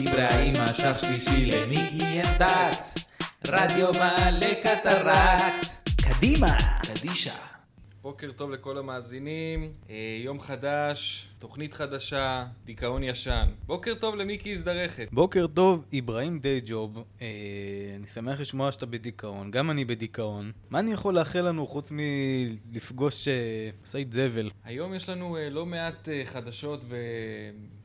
אברהים אשך שלישי למיקי ינטקט רדיו מעלה קטרקט קדימה קדישה בוקר טוב לכל המאזינים, אה, יום חדש, תוכנית חדשה, דיכאון ישן. בוקר טוב למיקי הזדרכת. בוקר טוב, אברהים די ג'וב. אה, אני שמח לשמוע שאתה בדיכאון, גם אני בדיכאון. מה אני יכול לאחל לנו חוץ מלפגוש אה, משאית זבל? היום יש לנו אה, לא מעט אה, חדשות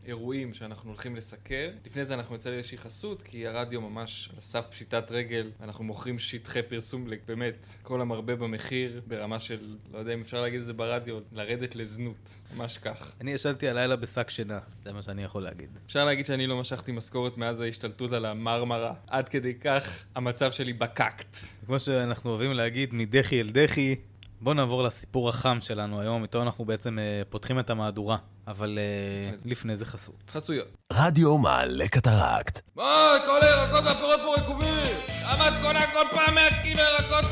ואירועים שאנחנו הולכים לסקר. לפני זה אנחנו נצא לאיזושהי חסות, כי הרדיו ממש על סף פשיטת רגל. אנחנו מוכרים שטחי פרסום, באמת, כל המרבה במחיר, ברמה של, לא יודע אם אפשר להגיד את זה ברדיו, לרדת לזנות. ממש כך. אני ישנתי הלילה בשק שינה, זה מה שאני יכול להגיד. אפשר להגיד שאני לא משכתי משכורת מאז ההשתלטות על המרמרה. עד כדי כך המצב שלי בקקט. כמו שאנחנו אוהבים להגיד, מדחי אל דחי. בואו נעבור לסיפור החם שלנו היום, איתו אנחנו בעצם אה, פותחים את המהדורה, אבל אה, לפני זה חסות. חסויות. רדיו מעלה קטרקט. בואי, כל הירקות והפירות פה רקובים! למה את קונה כל פעם 100 קילו ירקות?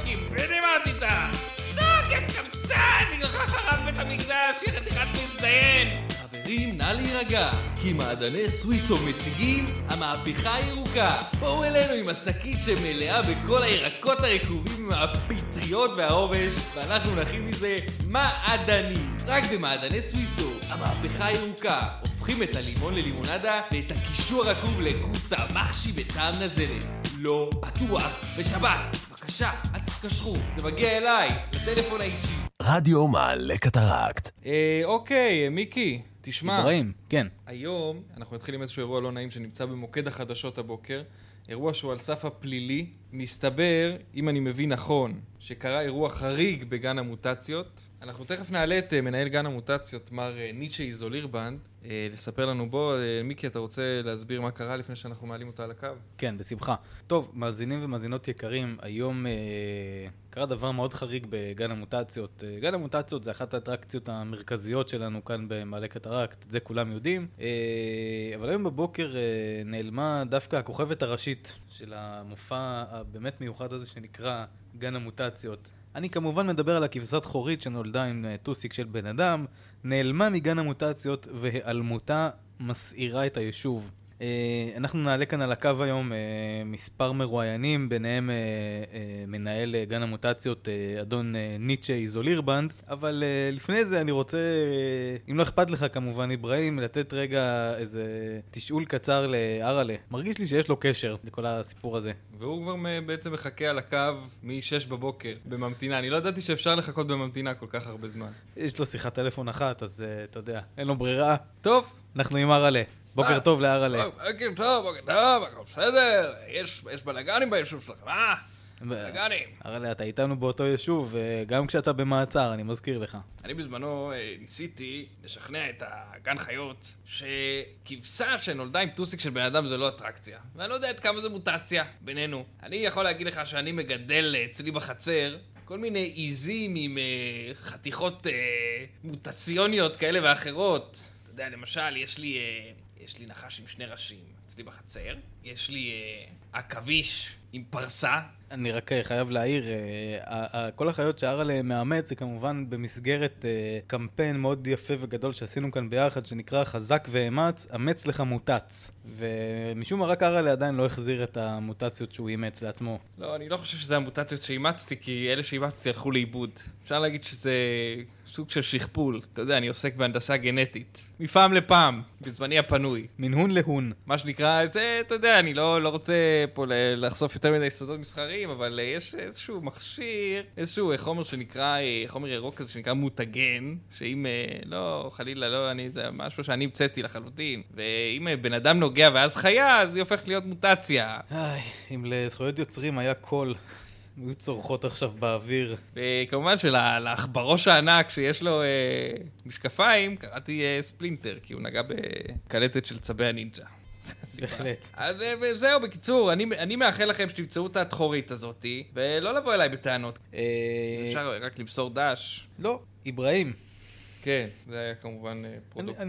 מה את איתה! שתוק, יא קמצן! בגללך חרב בית המקדש, יא חתיכת מזדיין! חברים, נא להירגע, כי מעדני סוויסו מציגים המהפכה הירוקה. בואו אלינו עם השקית שמלאה בכל הירקות הרקובים עם הפטריות והעובש, ואנחנו נכין מזה מעדנים. רק במעדני סוויסו, המהפכה הירוקה. הופכים את הלימון ללימונדה ואת הקישור הרקוב לכוסה מחשי בטעם נזלת. לא בטוח. בשבת, בבקשה, אל תתקשרו, זה מגיע אליי, לטלפון האישי. רדיו מעלה קטרקט. אה, אוקיי, מיקי, תשמע. אברהים, כן. היום אנחנו נתחיל עם איזשהו אירוע לא נעים שנמצא במוקד החדשות הבוקר. אירוע שהוא על סף הפלילי. מסתבר, אם אני מבין נכון, שקרה אירוע חריג בגן המוטציות. אנחנו תכף נעלה את אה, מנהל גן המוטציות, מר אה, ניטשה איזולירבנד, אה, לספר לנו בו. מיקי, אתה רוצה להסביר מה קרה לפני שאנחנו מעלים אותו על הקו? כן, בשמחה. טוב, מאזינים ומאזינות יקרים, היום אה, קרה דבר מאוד חריג בגן המוטציות. גן המוטציות זה אחת האטרקציות המרכזיות שלנו כאן במעלה קטרקט, את זה כולם יודעים. אה, אבל היום בבוקר אה, נעלמה דווקא הכוכבת הראשית של המופע הבאמת מיוחד הזה שנקרא גן המוטציות. אני כמובן מדבר על הכבשת חורית שנולדה עם אה, טוסיק של בן אדם, נעלמה מגן המוטציות והיעלמותה מסעירה את היישוב. אה, אנחנו נעלה כאן על הקו היום אה, מספר מרואיינים, ביניהם אה, מנהל גן המוטציות אדון ניטשה איזולירבנד, אבל לפני זה אני רוצה, אם לא אכפת לך כמובן אברהים, לתת רגע איזה תשאול קצר לאראלה. מרגיש לי שיש לו קשר לכל הסיפור הזה. והוא כבר בעצם מחכה על הקו מ-6 בבוקר בממתינה. אני לא ידעתי שאפשר לחכות בממתינה כל כך הרבה זמן. יש לו שיחת טלפון אחת, אז אתה יודע, אין לו ברירה. טוב, אנחנו עם אראלה. בוקר אה, טוב לאראלה. בוקר טוב, בוקר טוב, הכל בסדר, יש, בלאגנים ביישוב שלכם, אה? בלאגנים. אראלה, אתה איתנו באותו יישוב, גם כשאתה במעצר, אני מזכיר לך. אני בזמנו אה, ניסיתי לשכנע את הגן חיות שכבשה שנולדה עם טוסיק של בן אדם זה לא אטרקציה. ואני לא יודע עד כמה זה מוטציה בינינו. אני יכול להגיד לך שאני מגדל אצלי בחצר כל מיני עיזים עם אה, חתיכות אה, מוטציוניות כאלה ואחרות. אתה יודע, למשל, יש לי, אה, יש לי נחש עם שני ראשים אצלי בחצר. יש לי אה, עכביש עם פרסה. אני רק אה, חייב להעיר, אה, כל החיות שאראלה מאמץ זה כמובן במסגרת אה, קמפיין מאוד יפה וגדול שעשינו כאן ביחד, שנקרא חזק ואמץ, אמץ לך מוטץ. ומשום מה רק אראלה עדיין לא החזיר את המוטציות שהוא אימץ לעצמו. לא, אני לא חושב שזה המוטציות שאימצתי, כי אלה שאימצתי הלכו לאיבוד. אפשר להגיד שזה סוג של שכפול. אתה יודע, אני עוסק בהנדסה גנטית. מפעם לפעם, בזמני הפנוי. מנהון להון. מה שנקרא, זה, אתה יודע, אני לא, לא רוצה פה לחשוף יותר מדי סודות מסחריים, אבל אה, יש איזשהו מכשיר, איזשהו אה, חומר שנקרא, אה, חומר ירוק כזה שנקרא מוטגן, שאם, לא, חלילה, לא, אני, זה משהו שאני המצאתי לחלוטין. ואם בן אדם נוגע ואז חיה, אז היא הופכת להיות מוטציה. איי, אם לזכויות יוצרים היה קול, היו צורחות עכשיו באוויר. וכמובן שלעכברוש הענק שיש לו אה, משקפיים, קראתי אה, ספלינטר, כי הוא נגע בקלטת של צבי הנינג'ה. בהחלט. אז אה, זהו, בקיצור, אני, אני מאחל לכם שתמצאו את הדחורית הזאתי, ולא לבוא אליי בטענות. אה, אפשר רק למסור דש. לא, אברהים. כן, זה היה כמובן אה, פרודוקטיבי.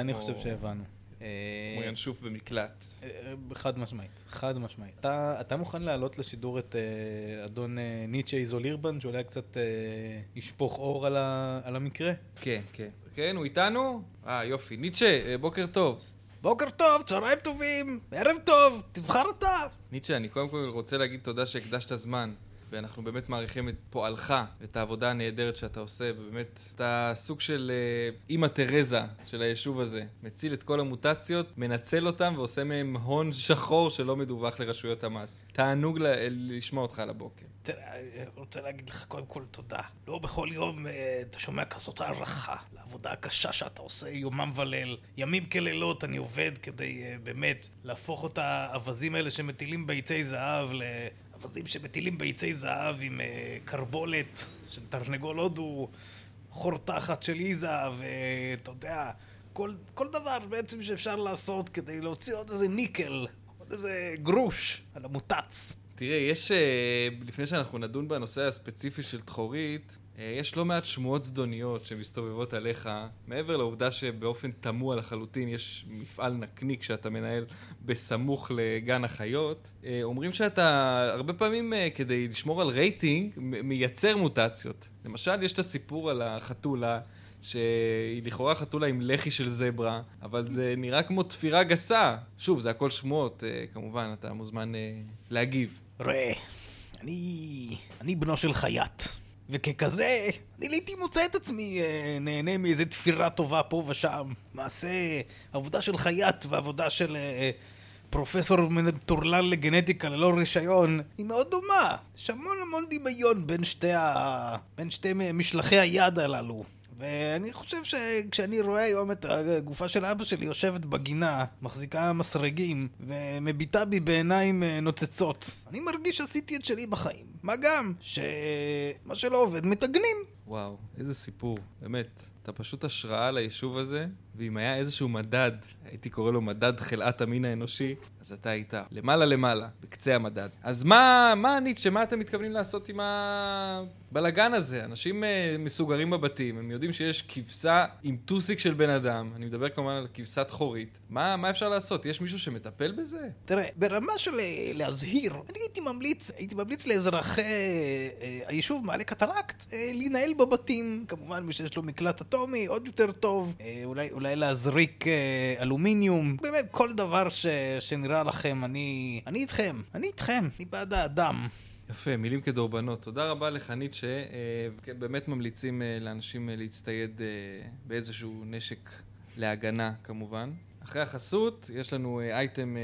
אני חושב שהבנו. אה, כמו ינשוף במקלט. אה, חד משמעית, חד משמעית. אתה, אתה מוכן להעלות לשידור את אה, אדון אה, ניטשה איזולירבן, שאולי קצת אה, ישפוך אור על, ה, על המקרה? כן, כן. כן, הוא איתנו? אה, יופי. ניטשה, אה, בוקר טוב. בוקר טוב, צהריים טובים, ערב טוב, תבחר אתה. ניטשה, אני קודם כל רוצה להגיד תודה שהקדשת זמן. ואנחנו באמת מעריכים את פועלך, את העבודה הנהדרת שאתה עושה, ובאמת, אתה סוג של אה, אימא תרזה של היישוב הזה. מציל את כל המוטציות, מנצל אותם ועושה מהם הון שחור שלא מדווח לרשויות המס. תענוג ל- לשמוע אותך על הבוקר. תראה, אני רוצה להגיד לך קודם כל תודה. לא בכל יום אה, אתה שומע כזאת הערכה לעבודה הקשה שאתה עושה יומם וליל. ימים כלילות אני עובד כדי אה, באמת להפוך את האווזים האלה שמטילים ביצי זהב לאווזים שמטילים ביצי זהב עם אה, קרבולת של תרנגול הודו, חור תחת של איזה, ואתה יודע, כל, כל דבר בעצם שאפשר לעשות כדי להוציא עוד איזה ניקל, עוד איזה גרוש על המוטץ. תראה, יש, אה, לפני שאנחנו נדון בנושא הספציפי של דחורית, אה, יש לא מעט שמועות זדוניות שמסתובבות עליך, מעבר לעובדה שבאופן תמוה לחלוטין יש מפעל נקניק שאתה מנהל בסמוך לגן החיות. אה, אומרים שאתה הרבה פעמים אה, כדי לשמור על רייטינג מייצר מוטציות. למשל, יש את הסיפור על החתולה. שהיא לכאורה חתולה עם לחי של זברה, אבל זה נראה כמו תפירה גסה. שוב, זה הכל שמועות, אה, כמובן, אתה מוזמן אה, להגיב. ראה, אני... אני בנו של חייט. וככזה, אני לעיתים מוצא את עצמי אה, נהנה מאיזה תפירה טובה פה ושם. מעשה עבודה של חייט ועבודה של אה, פרופסור מטורלל לגנטיקה ללא רישיון היא מאוד דומה. יש המון המון דמיון בין שתי, ה... בין שתי משלחי היד הללו. ואני חושב שכשאני רואה היום את הגופה של אבא שלי יושבת בגינה, מחזיקה מסרגים, ומביטה בי בעיניים אה, נוצצות, אני מרגיש שעשיתי את שלי בחיים. מה גם שמה שלא עובד מתגנים. וואו, איזה סיפור. באמת, אתה פשוט השראה ליישוב הזה, ואם היה איזשהו מדד, הייתי קורא לו מדד חלאת המין האנושי, אז אתה היית למעלה למעלה, בקצה המדד. אז מה, מה ניטשה, מה אתם מתכוונים לעשות עם הבלגן הזה? אנשים uh, מסוגרים בבתים, הם יודעים שיש כבשה עם טוסיק של בן אדם, אני מדבר כמובן על כבשת חורית. מה, מה אפשר לעשות? יש מישהו שמטפל בזה? תראה, ברמה של אה, להזהיר, אני הייתי ממליץ, הייתי ממליץ לאזרחי אה, היישוב מעלה קטרקט אה, להינעל בבתים. כמובן, מי שיש לו מקלט אטומי, עוד יותר טוב. אה, אולי, אולי להזריק אה, אלומיניום. באמת, כל דבר ש, שנראה לכם, אני, אני איתכם. אני איתכם, אני בעד האדם. יפה, מילים כדורבנות. תודה רבה לך, ניטשה. אה, כן, באמת ממליצים אה, לאנשים אה, להצטייד אה, באיזשהו נשק להגנה, כמובן. אחרי החסות, יש לנו אה, אייטם אה,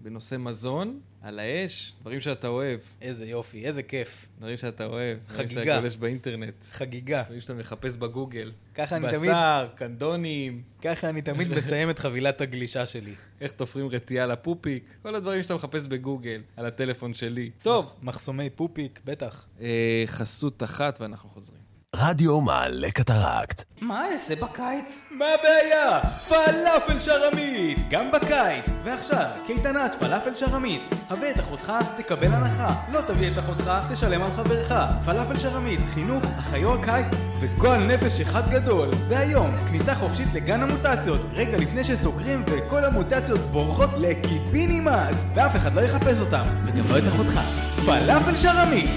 בנושא מזון, על האש, דברים שאתה אוהב, איזה יופי, איזה כיף. דברים שאתה אוהב. דברים חגיגה. שאתה גולש באינטרנט. חגיגה. דברים שאתה מחפש בגוגל. ככה אני בשר, תמיד, קנדונים, ככה אני תמיד מסיים את חבילת הגלישה שלי. איך תופרים רטייה לפופיק, כל הדברים שאתה מחפש בגוגל, על הטלפון שלי. טוב, מחסומי פופיק, בטח. אה, חסות אחת ואנחנו חוזרים. רדיו מעלה קטרקט. מה אעשה בקיץ? מה הבעיה? פלאפל שרמית! גם בקיץ! ועכשיו, קייטנת פלאפל שרמית. הבא את אחותך, תקבל הנחה. לא תביא את אחותך, תשלם על חברך. פלאפל שרמית, חינוך, אחיות קיץ וגועל נפש אחד גדול. והיום, כניסה חופשית לגן המוטציות. רגע לפני שסוגרים וכל המוטציות בורחות לקיבינימט. ואף אחד לא יחפש אותם, וגם לא את אחותך. פלאפל שרמית!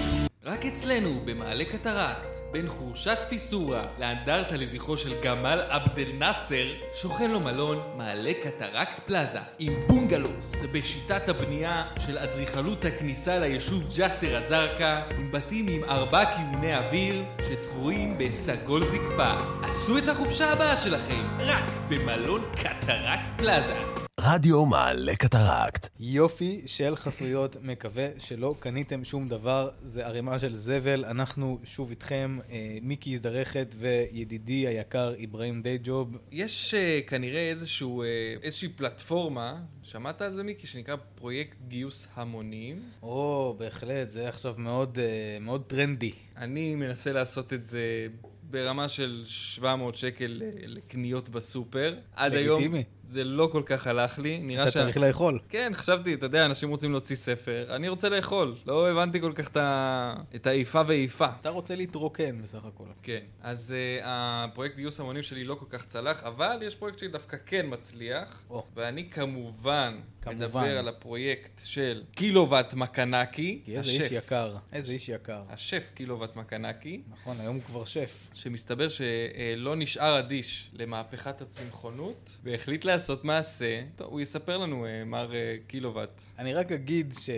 רק אצלנו, במעלה קטרקט, בין חורשת פיסורה לאנדרטה לזכרו של גמל עבד אל נאצר, שוכן לו מלון מעלה קטרקט פלאזה, עם בונגלוס בשיטת הבנייה של אדריכלות הכניסה ליישוב ג'סר א-זרקא, עם בתים עם ארבע כיווני אוויר שצבועים בסגול זקפה. עשו את החופשה הבאה שלכם, רק במלון קטרקט פלאזה. רדיו מעלה קטרקט. יופי של חסויות, מקווה שלא קניתם שום דבר, זה ערימה של זבל, אנחנו שוב איתכם, אה, מיקי הזדרכת וידידי היקר אברהים דייג'וב. יש אה, כנראה איזשהו, אה, איזושהי פלטפורמה, שמעת על זה מיקי? שנקרא פרויקט גיוס המונים. או, בהחלט, זה עכשיו מאוד, אה, מאוד טרנדי. אני מנסה לעשות את זה ברמה של 700 שקל אה, לקניות בסופר. עד היום לגיטימי. זה לא כל כך הלך לי. נראה אתה צריך לאכול. כן, חשבתי, אתה יודע, אנשים רוצים להוציא ספר, אני רוצה לאכול. לא הבנתי כל כך את ה- את האיפה ואיפה. אתה רוצה להתרוקן בסך הכל. כן, אז uh, הפרויקט גיוס המונים שלי לא כל כך צלח, אבל יש פרויקט שלי דווקא כן מצליח, או. ואני כמובן, כמובן. מדבר על הפרויקט של קילוואט מקנקי, כי איזה איש יקר. איזה איש יקר. השף קילוואט מקנקי, נכון, היום הוא כבר שף. שמסתבר שלא נשאר אדיש למהפכת הצמחונות, והחליט לעשות מעשה. טוב, הוא יספר לנו, אה, מר אה, קילוואט. אני רק אגיד ש...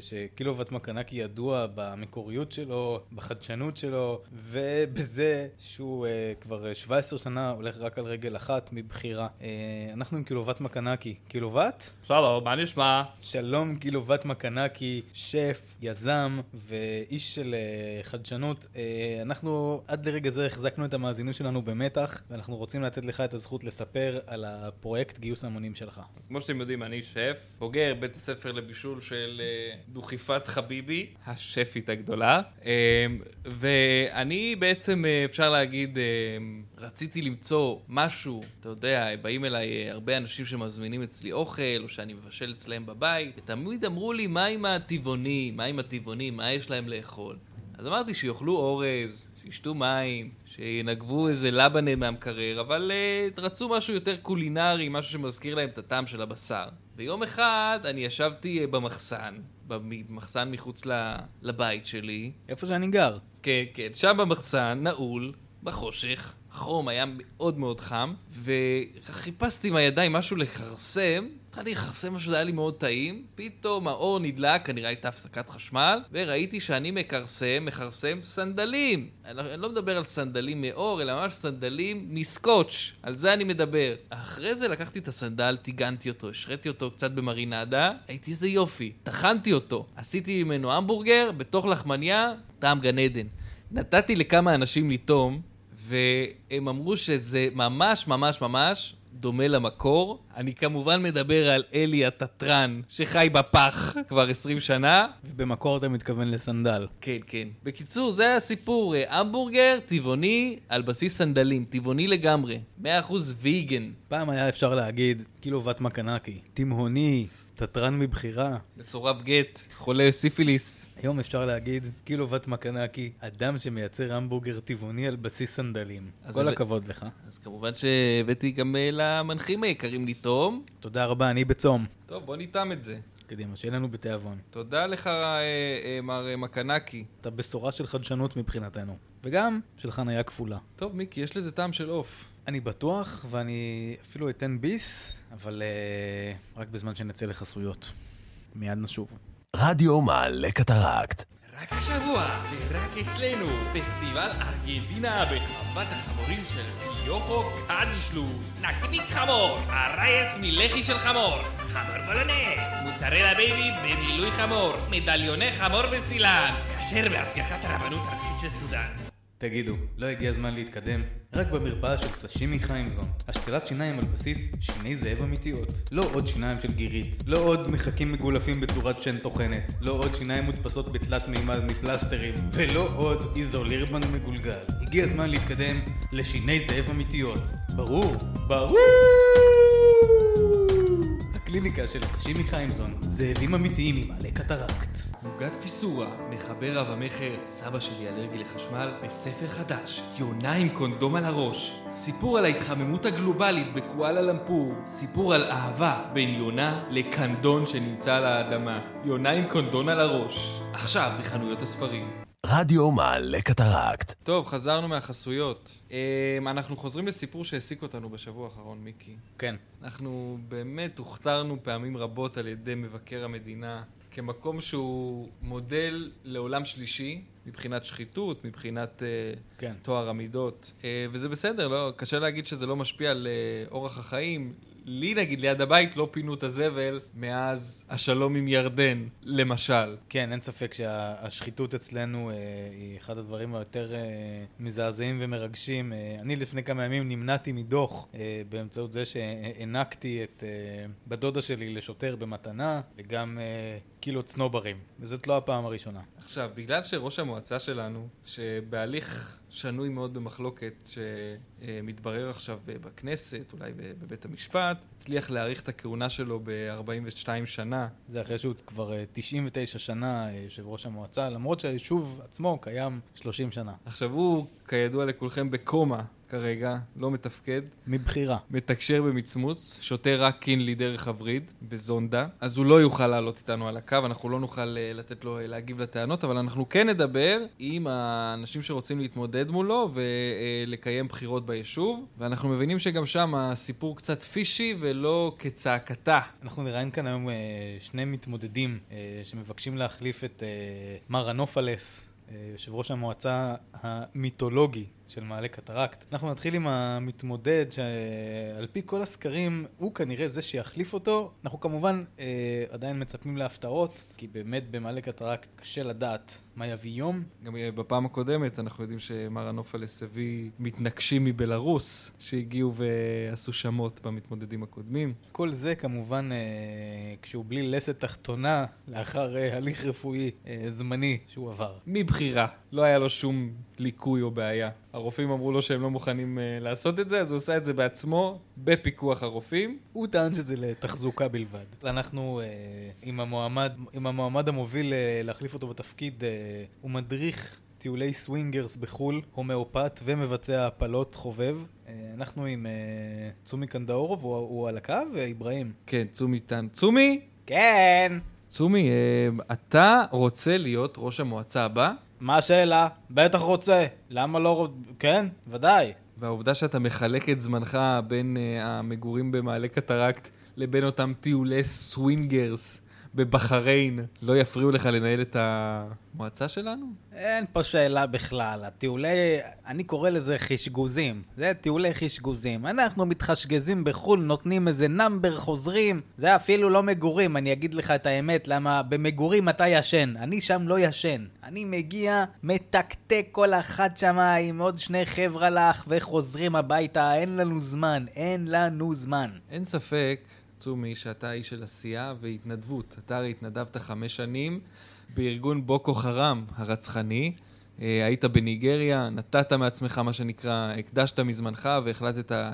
שקילוואט מקנקי ידוע במקוריות שלו, בחדשנות שלו, ובזה שהוא uh, כבר 17 שנה הולך רק על רגל אחת מבחירה. Uh, אנחנו עם קילוואט מקנקי. קילוואט? שלום, מה נשמע? שלום קילוואט מקנקי, שף, יזם ואיש של uh, חדשנות. Uh, אנחנו עד לרגע זה החזקנו את המאזינים שלנו במתח, ואנחנו רוצים לתת לך את הזכות לספר על הפרויקט גיוס המונים שלך. אז כמו שאתם יודעים, אני שף, בוגר בית הספר לבישול של אה, דוכיפת חביבי, השפית הגדולה. אה, ואני בעצם, אה, אפשר להגיד, רציתי למצוא משהו, אתה יודע, באים אליי הרבה אנשים שמזמינים אצלי אוכל, או שאני מבשל אצלם בבית, ותמיד אמרו לי, מה עם הטבעונים? מה עם הטבעונים? מה יש להם לאכול? אז אמרתי שיאכלו אורז, שישתו מים, שינגבו איזה לבנה מהמקרר, אבל uh, רצו משהו יותר קולינרי, משהו שמזכיר להם את הטעם של הבשר. ויום אחד אני ישבתי uh, במחסן, במחסן מחוץ ל, לבית שלי. איפה שאני גר. כן, כן, שם במחסן, נעול, בחושך, חום היה מאוד מאוד חם, וחיפשתי עם הידיים משהו לכרסם, התחלתי לכרסם משהו, זה היה לי מאוד טעים, פתאום האור נדלק, כנראה הייתה הפסקת חשמל, וראיתי שאני מכרסם, מכרסם סנדלים. אני לא, אני לא מדבר על סנדלים מאור, אלא ממש סנדלים מסקוץ', על זה אני מדבר. אחרי זה לקחתי את הסנדל, טיגנתי אותו, השריתי אותו קצת במרינדה, הייתי איזה יופי, טחנתי אותו, עשיתי ממנו המבורגר, בתוך לחמניה, טעם גן עדן. נתתי לכמה אנשים לטעום, והם אמרו שזה ממש ממש ממש דומה למקור. אני כמובן מדבר על אלי התתרן, שחי בפח כבר 20 שנה. ובמקור אתה מתכוון לסנדל. כן, כן. בקיצור, זה הסיפור. אה, המבורגר טבעוני על בסיס סנדלים, טבעוני לגמרי. 100% ויגן. פעם היה אפשר להגיד, קילוואט מקנקי, תימהוני, תתרן מבחירה. מסורב גט, חולה סיפיליס. היום אפשר להגיד, קילוואט מקנקי, אדם שמייצר המבורגר טבעוני על בסיס סנדלים. כל הכבוד לך. אז כמובן שהבאתי גם אה, למנחים היקרים לטעום. תודה רבה, אני בצום. טוב, בוא נטעם את זה. קדימה, שיהיה לנו בתיאבון. תודה לך, אה, אה, מר אה, מקנקי. אתה בשורה של חדשנות מבחינתנו. וגם של חניה כפולה. טוב, מיקי, יש לזה טעם של עוף. אני בטוח, ואני אפילו אתן ביס, אבל uh, רק בזמן שנצא לחסויות. מיד נשוב. רדיו מעלה קטרקט. רק השבוע, ורק אצלנו, פסטיבל ארגנטינה בחוות החמורים של יוחו קדישלוס. נקניק חמור, הרייס מלחי של חמור, חמור בולונז, מוצרלה בייבי במילוי חמור, מדליוני חמור בסילן, כשר בהשגחת הרבנות הראשית של סודאן. תגידו, לא הגיע הזמן להתקדם? רק במרפאה של סשימי חיימזון. השתלת שיניים על בסיס שיני זאב אמיתיות. לא עוד שיניים של גירית. לא עוד מחקים מגולפים בצורת שן טוחנת. לא עוד שיניים מודפסות בתלת מימד מפלסטרים. ולא עוד איזולירבן מגולגל. הגיע הזמן להתקדם לשיני זאב אמיתיות. ברור? ברור! הקליניקה של סשימי חיימזון. זאבים אמיתיים עם עלי קטרקט. עוגת פיסורה, מחבר רב המכר, סבא שלי אלרגי לחשמל, בספר חדש, יונה עם קונדום על הראש. סיפור על ההתחממות הגלובלית בקואלה למפור. סיפור על אהבה בין יונה לקנדון שנמצא על האדמה. יונה עם קונדון על הראש. עכשיו בחנויות הספרים. רדיו מעלה קטרקט. טוב, חזרנו מהחסויות. אמ, אנחנו חוזרים לסיפור שהעסיק אותנו בשבוע האחרון, מיקי. כן. אנחנו באמת הוכתרנו פעמים רבות על ידי מבקר המדינה כמקום שהוא מודל לעולם שלישי, מבחינת שחיתות, מבחינת uh, כן. טוהר המידות. Uh, וזה בסדר, לא, קשה להגיד שזה לא משפיע על uh, אורח החיים. לי נגיד ליד הבית לא פינו את הזבל מאז השלום עם ירדן, למשל. כן, אין ספק שהשחיתות אצלנו אה, היא אחד הדברים היותר אה, מזעזעים ומרגשים. אה, אני לפני כמה ימים נמנעתי מדוח אה, באמצעות זה שהענקתי את אה, בת דודה שלי לשוטר במתנה, וגם אה, קילו צנוברים, וזאת לא הפעם הראשונה. עכשיו, בגלל שראש המועצה שלנו, שבהליך שנוי מאוד במחלוקת, שמתברר עכשיו בכנסת, אולי בבית המשפט, הצליח להאריך את הכהונה שלו ב-42 שנה. זה אחרי שהוא כבר אה, 99 שנה אה, יושב ראש המועצה, למרות שהיישוב עצמו קיים 30 שנה. עכשיו, הוא, כידוע לכולכם, בקומה. כרגע, לא מתפקד. מבחירה. מתקשר במצמוץ, שותה רק קינלי דרך הווריד, בזונדה, אז הוא לא יוכל לעלות איתנו על הקו, אנחנו לא נוכל אה, לתת לו אה, להגיב לטענות, אבל אנחנו כן נדבר עם האנשים שרוצים להתמודד מולו ולקיים בחירות ביישוב, ואנחנו מבינים שגם שם הסיפור קצת פישי ולא כצעקתה. אנחנו נראיין כאן היום אה, שני מתמודדים אה, שמבקשים להחליף את אה, מר הנופלס, אה, יושב ראש המועצה המיתולוגי של מעלה קטרקט. אנחנו נתחיל עם המתמודד שעל פי כל הסקרים הוא כנראה זה שיחליף אותו. אנחנו כמובן אה, עדיין מצפים להפתעות, כי באמת במעלה קטרקט קשה לדעת מה יביא יום. גם אה, בפעם הקודמת אנחנו יודעים שמר הנופלס הביא מתנגשים מבלארוס שהגיעו ועשו שמות במתמודדים הקודמים. כל זה כמובן אה, כשהוא בלי לסת תחתונה לאחר אה, הליך רפואי אה, זמני שהוא עבר. מבחירה, לא היה לו שום ליקוי או בעיה. הרופאים אמרו לו שהם לא מוכנים uh, לעשות את זה, אז הוא עושה את זה בעצמו, בפיקוח הרופאים. הוא טען שזה לתחזוקה בלבד. אנחנו אה, עם, המועמד, עם המועמד המוביל אה, להחליף אותו בתפקיד, אה, הוא מדריך טיולי swingers בחו"ל, הומאופת ומבצע הפלות חובב. אנחנו עם אה, צומי קנדאורוב, הוא, הוא על הקו, ואיברהים. כן, צומי איתן. צומי? כן! צומי, אה, אתה רוצה להיות ראש המועצה הבא, מה השאלה? בטח רוצה. למה לא רוצ... כן, ודאי. והעובדה שאתה מחלק את זמנך בין אה, המגורים במעלה קטרקט לבין אותם טיולי swingers בבחריין, לא יפריעו לך לנהל את המועצה שלנו? אין פה שאלה בכלל. הטיולי, אני קורא לזה חישגוזים. זה טיולי חישגוזים. אנחנו מתחשגזים בחו"ל, נותנים איזה number, חוזרים. זה אפילו לא מגורים, אני אגיד לך את האמת, למה במגורים אתה ישן. אני שם לא ישן. אני מגיע, מתקתק כל אחת שמה עם עוד שני חבר'ה לך, וחוזרים הביתה. אין לנו זמן, אין לנו זמן. אין ספק, צומי, שאתה איש של עשייה והתנדבות. אתה הרי התנדבת חמש שנים בארגון בוקו חרם הרצחני. אה, היית בניגריה, נתת מעצמך מה שנקרא, הקדשת מזמנך והחלטת אה,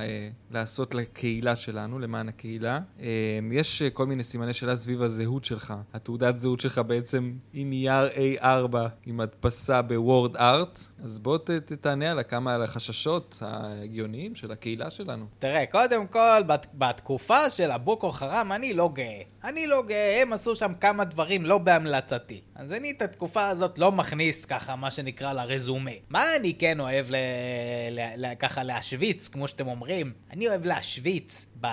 לעשות לקהילה שלנו, למען הקהילה. אה, יש כל מיני סימני שאלה סביב הזהות שלך. התעודת זהות שלך בעצם היא נייר A4 עם הדפסה בוורד ארט, אז בוא ת, תענה על כמה על החששות ההגיוניים של הקהילה שלנו. תראה, קודם כל, בת, בתקופה של הבוקו חרם אני לא גאה. אני לא גאה, הם עשו שם כמה דברים לא בהמלצתי. אז אני את התקופה הזאת לא מכניס ככה, מה שנקרא, לרזומה. מה אני כן אוהב ל... ל... ל... ככה להשוויץ, כמו שאתם אומרים? אני אוהב להשוויץ ב...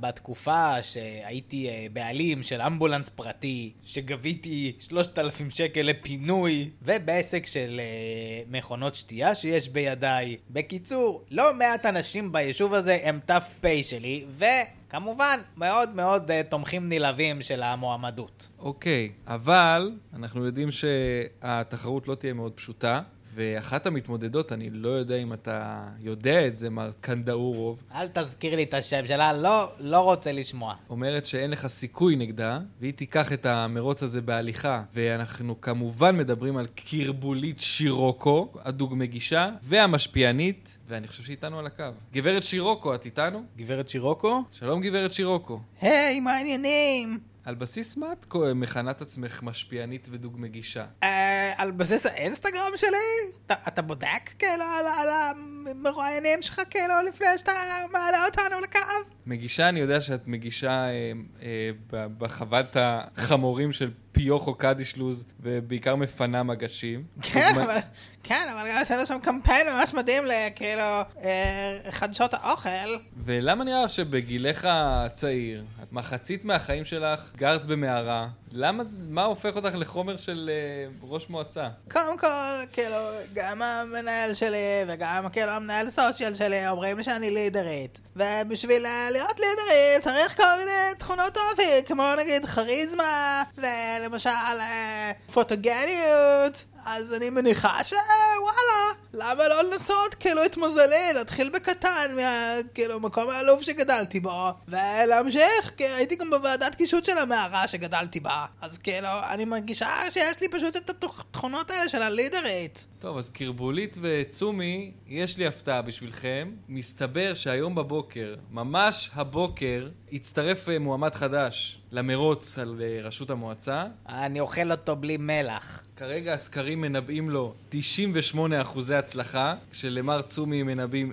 בתקופה שהייתי אה, בעלים של אמבולנס פרטי, שגביתי 3,000 שקל לפינוי, ובעסק של אה, מכונות שתייה שיש בידיי. בקיצור, לא מעט אנשים ביישוב הזה הם ת"פ שלי, ו... כמובן, מאוד מאוד uh, תומכים נלהבים של המועמדות. אוקיי, אבל אנחנו יודעים שהתחרות לא תהיה מאוד פשוטה, ואחת המתמודדות, אני לא יודע אם אתה יודע את זה, מר קנדאורוב, אל תזכיר לי את השם שלה, לא, לא רוצה לשמוע. אומרת שאין לך סיכוי נגדה, והיא תיקח את המרוץ הזה בהליכה. ואנחנו כמובן מדברים על קרבולית שירוקו, הדוג מגישה, והמשפיענית, ואני חושב שהיא איתנו על הקו. גברת שירוקו, את איתנו? גברת שירוקו? שלום גברת שירוקו. היי, מה העניינים? על בסיס מה את מכנה את עצמך משפיענית ודוג מגישה? אה, על בסיס האינסטגרם שלי? אתה, אתה בודק כאילו על, על המרואיינים שלך כאילו לפני שאתה מעלה אותנו לקו? מגישה, אני יודע שאת מגישה אה, אה, בחוות החמורים של פיוכו קדישלוז, ובעיקר מפנה מגשים. כן, אבל, כן, אבל גם עשינו שם קמפיין ממש מדהים לכאילו אה, חדשות האוכל. ולמה נראה לך שבגילך הצעיר, את מחצית מהחיים שלך גרת במערה, למה, מה הופך אותך לחומר של אה, ראש מועצה? קודם כל, כאילו, גם המנהל שלי וגם כאילו המנהל סושיאל שלי אומרים לי שאני לידרית. ובשביל אה, להיות לידרית צריך כל מיני תכונות אופי, כמו נגיד כריזמה, ולמשל אה, פוטוגניות. אז אני מניחה שוואלה, למה לא לנסות כאילו את מזלי, להתחיל בקטן מה... כאילו מקום העלוב שגדלתי בו, ולהמשיך, כי הייתי גם בוועדת קישוט של המערה שגדלתי בה, אז כאילו, אני מרגישה שיש לי פשוט את התכונות האלה של הלידרית. טוב, אז קרבולית וצומי, יש לי הפתעה בשבילכם. מסתבר שהיום בבוקר, ממש הבוקר, הצטרף אה, מועמד חדש למרוץ על אה, ראשות המועצה. אני אוכל אותו בלי מלח. כרגע הסקרים מנבאים לו 98 אחוזי הצלחה, כשלמר צומי מנבאים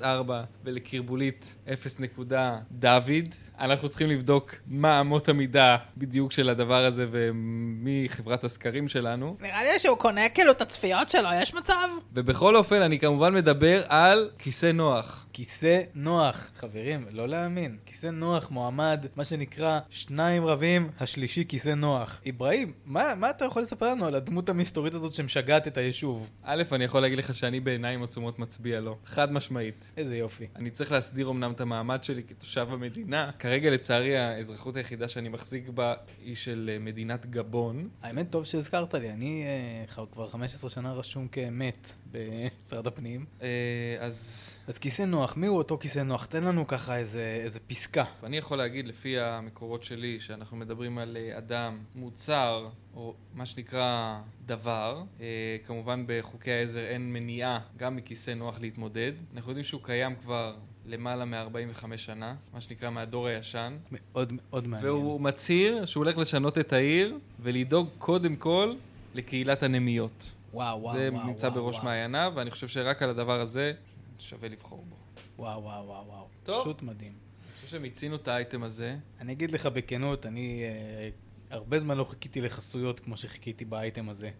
0.04 ולקרבולית 0. דוד. אנחנו צריכים לבדוק מה אמות המידה בדיוק של הדבר הזה ומי חברת הסקרים שלנו. נראה לי שהוא קונה כאילו את הצפיות שלו, יש מצב? ובכל אופן, אני כמובן מדבר על כיסא נוח. כיסא נוח, חברים, לא להאמין. כיסא נוח מועמד, מה שנקרא, שניים רבים, השלישי כיסא נוח. אברהים, מה, מה אתה יכול לספר לנו על הדמות המסתורית הזאת שמשגעת את היישוב? א', אני יכול להגיד לך שאני בעיניים עצומות מצביע לו. חד משמעית. איזה יופי. אני צריך להסדיר אמנם את המעמד שלי כתושב המדינה. כרגע, לצערי, האזרחות היחידה שאני מחזיק בה היא של אה, מדינת גבון. האמת, טוב שהזכרת לי, אני אה, כבר 15 שנה רשום כמת במשרד הפנים. אה, אז... אז כיסא נוח, מי הוא אותו כיסא נוח? תן לנו ככה איזה, איזה פסקה. אני יכול להגיד לפי המקורות שלי שאנחנו מדברים על אה, אדם, מוצר, או מה שנקרא דבר. אה, כמובן בחוקי העזר אין מניעה גם מכיסא נוח להתמודד. אנחנו יודעים שהוא קיים כבר למעלה מ-45 שנה, מה שנקרא מהדור הישן. מאוד מאוד מעניין. והוא מצהיר שהוא הולך לשנות את העיר ולדאוג קודם כל לקהילת הנמיות. וואו, וואו, זה וואו, נמצא וואו, בראש וואו. מעייניו, ואני חושב שרק על הדבר הזה שווה לבחור בו. וואו, וואו, וואו, וואו. טוב. פשוט מדהים. אני חושב שמיצינו את האייטם הזה. אני אגיד לך בכנות, אני אה, הרבה זמן לא חיכיתי לחסויות כמו שחיכיתי באייטם הזה.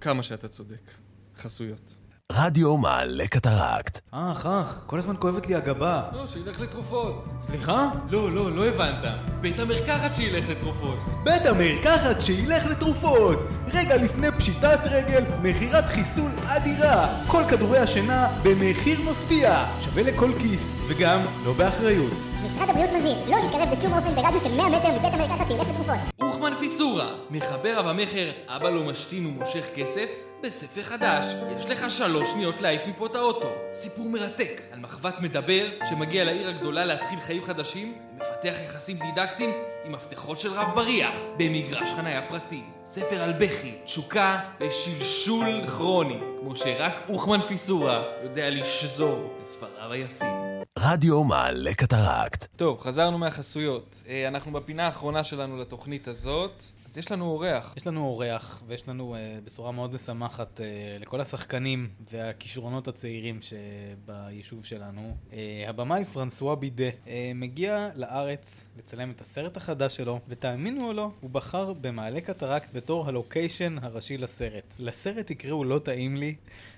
כמה שאתה צודק. חסויות. רדיו מעלה קטרקט. אח, אח, כל הזמן כואבת לי הגבה. לא, שילך לתרופות. סליחה? לא, לא, לא הבנת. בית המרקחת שילך לתרופות. בית המרקחת שילך לתרופות! רגע לפני פשיטת רגל, מכירת חיסול אדירה! כל כדורי השינה במחיר מפתיע! שווה לכל כיס, וגם לא באחריות. משרד הבריאות מזהיר, לא להתקרב בשום אופן ברדיוס של 100 מטר מבית המרקחת שילך לתרופות. אוחמן פיסורה, מחבר רב המכר, אבא לא משתין ומושך כסף, בספר חדש. יש לך שלוש שניות להעיף מפה את האוטו. סיפור מרתק על מחבת מדבר שמגיע לעיר הגדולה להתחיל חיים חדשים ומפתח יחסים דידקטיים עם מפתחות של רב בריח במגרש חניה פרטי. ספר על בכי, תשוקה ושלשול כרוני, כמו שרק אוחמן פיסורה יודע לשזור בספריו היפים. רדיו מעלה קטרקט. טוב, חזרנו מהחסויות. אה, אנחנו בפינה האחרונה שלנו לתוכנית הזאת. אז יש לנו אורח. יש לנו אורח, ויש לנו uh, בשורה מאוד משמחת uh, לכל השחקנים והכישרונות הצעירים שביישוב שלנו. Uh, הבמאי פרנסואה בידה uh, מגיע לארץ לצלם את הסרט החדש שלו, ותאמינו או לא, הוא בחר במעלה קטרקט בתור הלוקיישן הראשי לסרט. לסרט יקראו לא טעים לי.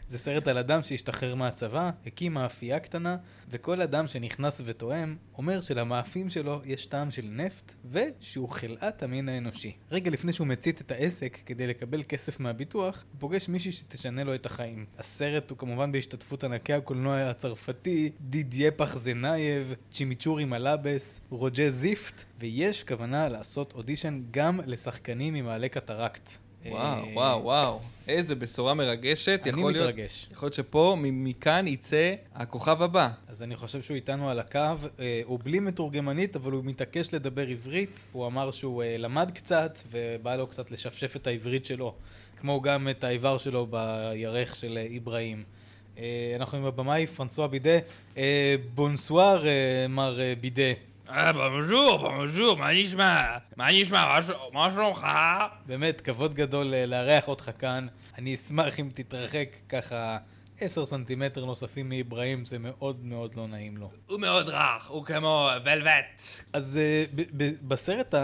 זה סרט על אדם שהשתחרר מהצבא, הקים מאפייה קטנה, וכל אדם שנכנס וטועם, אומר שלמאפים שלו יש טעם של נפט, ושהוא חלאת המין האנושי. רגע לפני שהוא מצית את העסק כדי לקבל כסף מהביטוח, הוא פוגש מישהי שתשנה לו את החיים. הסרט הוא כמובן בהשתתפות ענקי הקולנוע הצרפתי, דידיה פחזנייב, צ'ימיצ'ורי מלאבס, רוג'ה זיפט, ויש כוונה לעשות אודישן גם לשחקנים ממעלה קטרקט. וואו, אה, וואו, וואו. איזה בשורה מרגשת. אני יכול להיות- מתרגש. יכול להיות שפה, מכאן יצא הכוכב הבא. אז אני חושב שהוא איתנו על הקו, אה, הוא בלי מתורגמנית, אבל הוא מתעקש לדבר עברית. הוא אמר שהוא אה, למד קצת, ובא לו קצת לשפשף את העברית שלו. כמו גם את האיבר שלו בירך של אה, איברהים. אה, אנחנו עם הבמאי פרנסואה בידה. אה, בונסואר, מר בידה. אה, בונז'ור, בונז'ור, מה נשמע? מה נשמע? מה שלומך? באמת, כבוד גדול אה, לארח אותך כאן. אני אשמח אם תתרחק ככה עשר סנטימטר נוספים מאיברהים, זה מאוד מאוד לא נעים לו. הוא מאוד רך, הוא כמו ולווט. אז אה, בסרט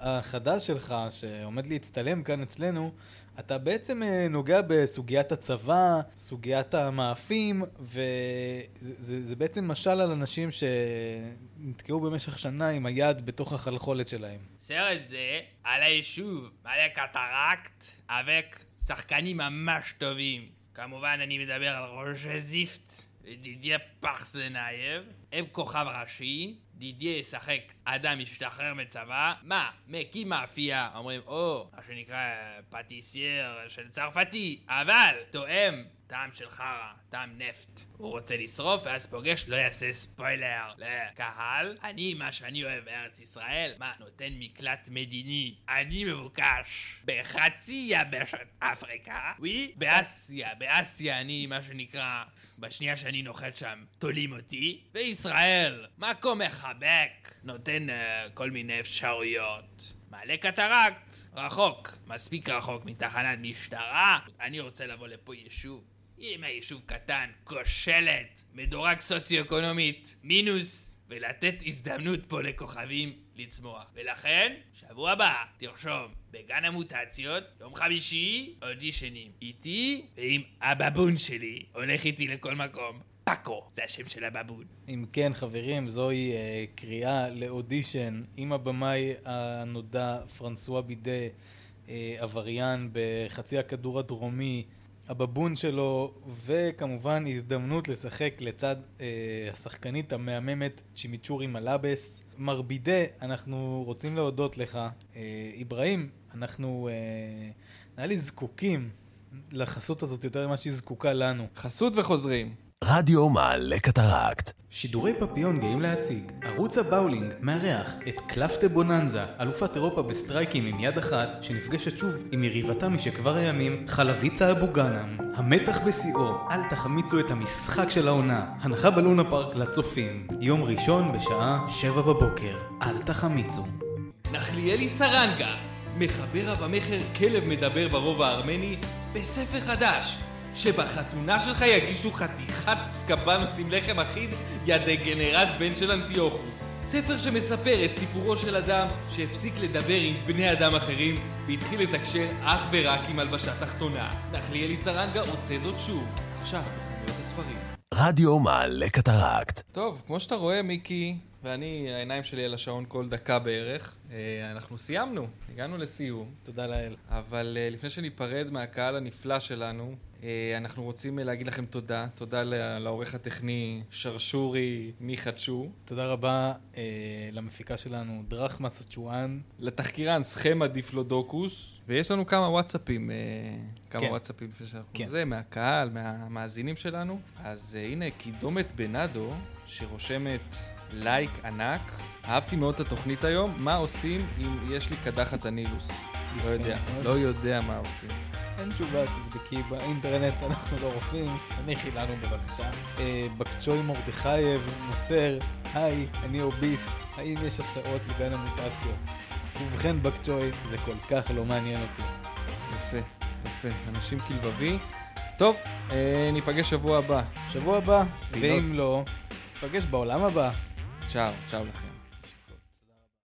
החדש שלך, שעומד להצטלם כאן אצלנו, אתה בעצם אה, נוגע בסוגיית הצבא, סוגיית המאפים, וזה זה, זה בעצם משל על אנשים שנתקעו במשך שנה עם היד בתוך החלחולת שלהם. סרט זה על היישוב מעלה קטרקט, avec שחקנים ממש טובים. כמובן אני מדבר על רוז'ה זיפט ודידיה פרסנייב. הם כוכב ראשי. דידיה ישחק אדם משתחרר מצבא. מה? מקים מאפייה. אומרים, או, מה שנקרא pâtissier של צרפתי. אבל טועם טעם של חרא, טעם נפט. הוא רוצה לשרוף ואז פוגש, לא יעשה ספוילר לקהל. אני, מה שאני אוהב בארץ ישראל, מה, נותן מקלט מדיני. אני מבוקש בחצי יבשת אפריקה. ווי, באסיה, באסיה אני, מה שנקרא, בשנייה שאני נוחת שם, תולים אותי. וישראל, מקום מחבק, נותן uh, כל מיני אפשרויות. מעלה קטרקט, רחוק, מספיק רחוק מתחנת משטרה. אני רוצה לבוא לפה יישוב. אם היישוב קטן, כושלת, מדורג סוציו-אקונומית, מינוס, ולתת הזדמנות פה לכוכבים לצמוח. ולכן, שבוע הבא, תרשום, בגן המוטציות, יום חמישי, אודישנים. איתי ועם הבבון שלי, הולך איתי לכל מקום. פאקו, זה השם של הבבון. אם כן, חברים, זוהי אה, קריאה לאודישן עם הבמאי הנודע פרנסואה בידה, אה, עבריין בחצי הכדור הדרומי, הבבון שלו, וכמובן הזדמנות לשחק לצד אה, השחקנית המהממת צ'ימיצ'ורי מלאבס. מר בידה, אנחנו רוצים להודות לך. אה, אברהים, אנחנו אה, נראה לי זקוקים לחסות הזאת יותר ממה שהיא זקוקה לנו. חסות וחוזרים. רדיו מעלה קטרקט. שידורי פפיון גאים להציג. ערוץ הבאולינג מארח את קלף דה בוננזה, אלופת אירופה בסטרייקים עם יד אחת, שנפגשת שוב עם יריבתה משכבר הימים, חלביצה אבו גאנם. המתח בשיאו, אל תחמיצו את המשחק של העונה. הנחה בלונה פארק לצופים. יום ראשון בשעה שבע בבוקר. אל תחמיצו. נחליאלי סרנגה, מחבר המכר כלב מדבר ברובע הארמני בספר חדש, שבחתונה שלך יגישו חתיכת קבנוס עם לחם אחיד, יא דגנרט בן של אנטיוכוס. ספר שמספר את סיפורו של אדם שהפסיק לדבר עם בני אדם אחרים והתחיל לתקשר אך ורק עם הלבשה תחתונה. נחליאלי סרנגה עושה זאת שוב, עכשיו בחנויות הספרים. רדיו מעלה קטרקט. טוב, כמו שאתה רואה, מיקי, ואני, העיניים שלי על השעון כל דקה בערך, אה, אנחנו סיימנו, הגענו לסיום. תודה לאל. אבל אה, לפני שניפרד מהקהל הנפלא שלנו, אנחנו רוצים אה, להגיד לכם תודה. תודה לעורך הטכני שרשורי מיכה צ'ו, תודה רבה אה, למפיקה שלנו, דרחמה סצ'ואן. לתחקירן סכמה דיפלודוקוס, ויש לנו כמה וואטסאפים, אה, כמה כן. וואטסאפים לפני שאנחנו כן. זה, מהקהל, מהמאזינים שלנו. אז אה, הנה, קידומת בנאדו, שרושמת לייק ענק. אהבתי מאוד את התוכנית היום, מה עושים אם יש לי קדחת הנילוס? לא יודע, מאוד. לא יודע מה עושים. אין תשובה, תבדקי באינטרנט, אנחנו לא רופאים, תניחי לנו בבקשה. אה, בקצ'וי מרדכייב מוסר, היי, אני אוביס, האם יש הסעות לגן המוטציות? ובכן בקצ'וי, זה כל כך לא מעניין אותי. יפה, יפה, אנשים כלבבי. טוב, אה, ניפגש שבוע הבא. שבוע הבא. ואם לא, נפגש בעולם הבא. צ'או, צ'או לכם.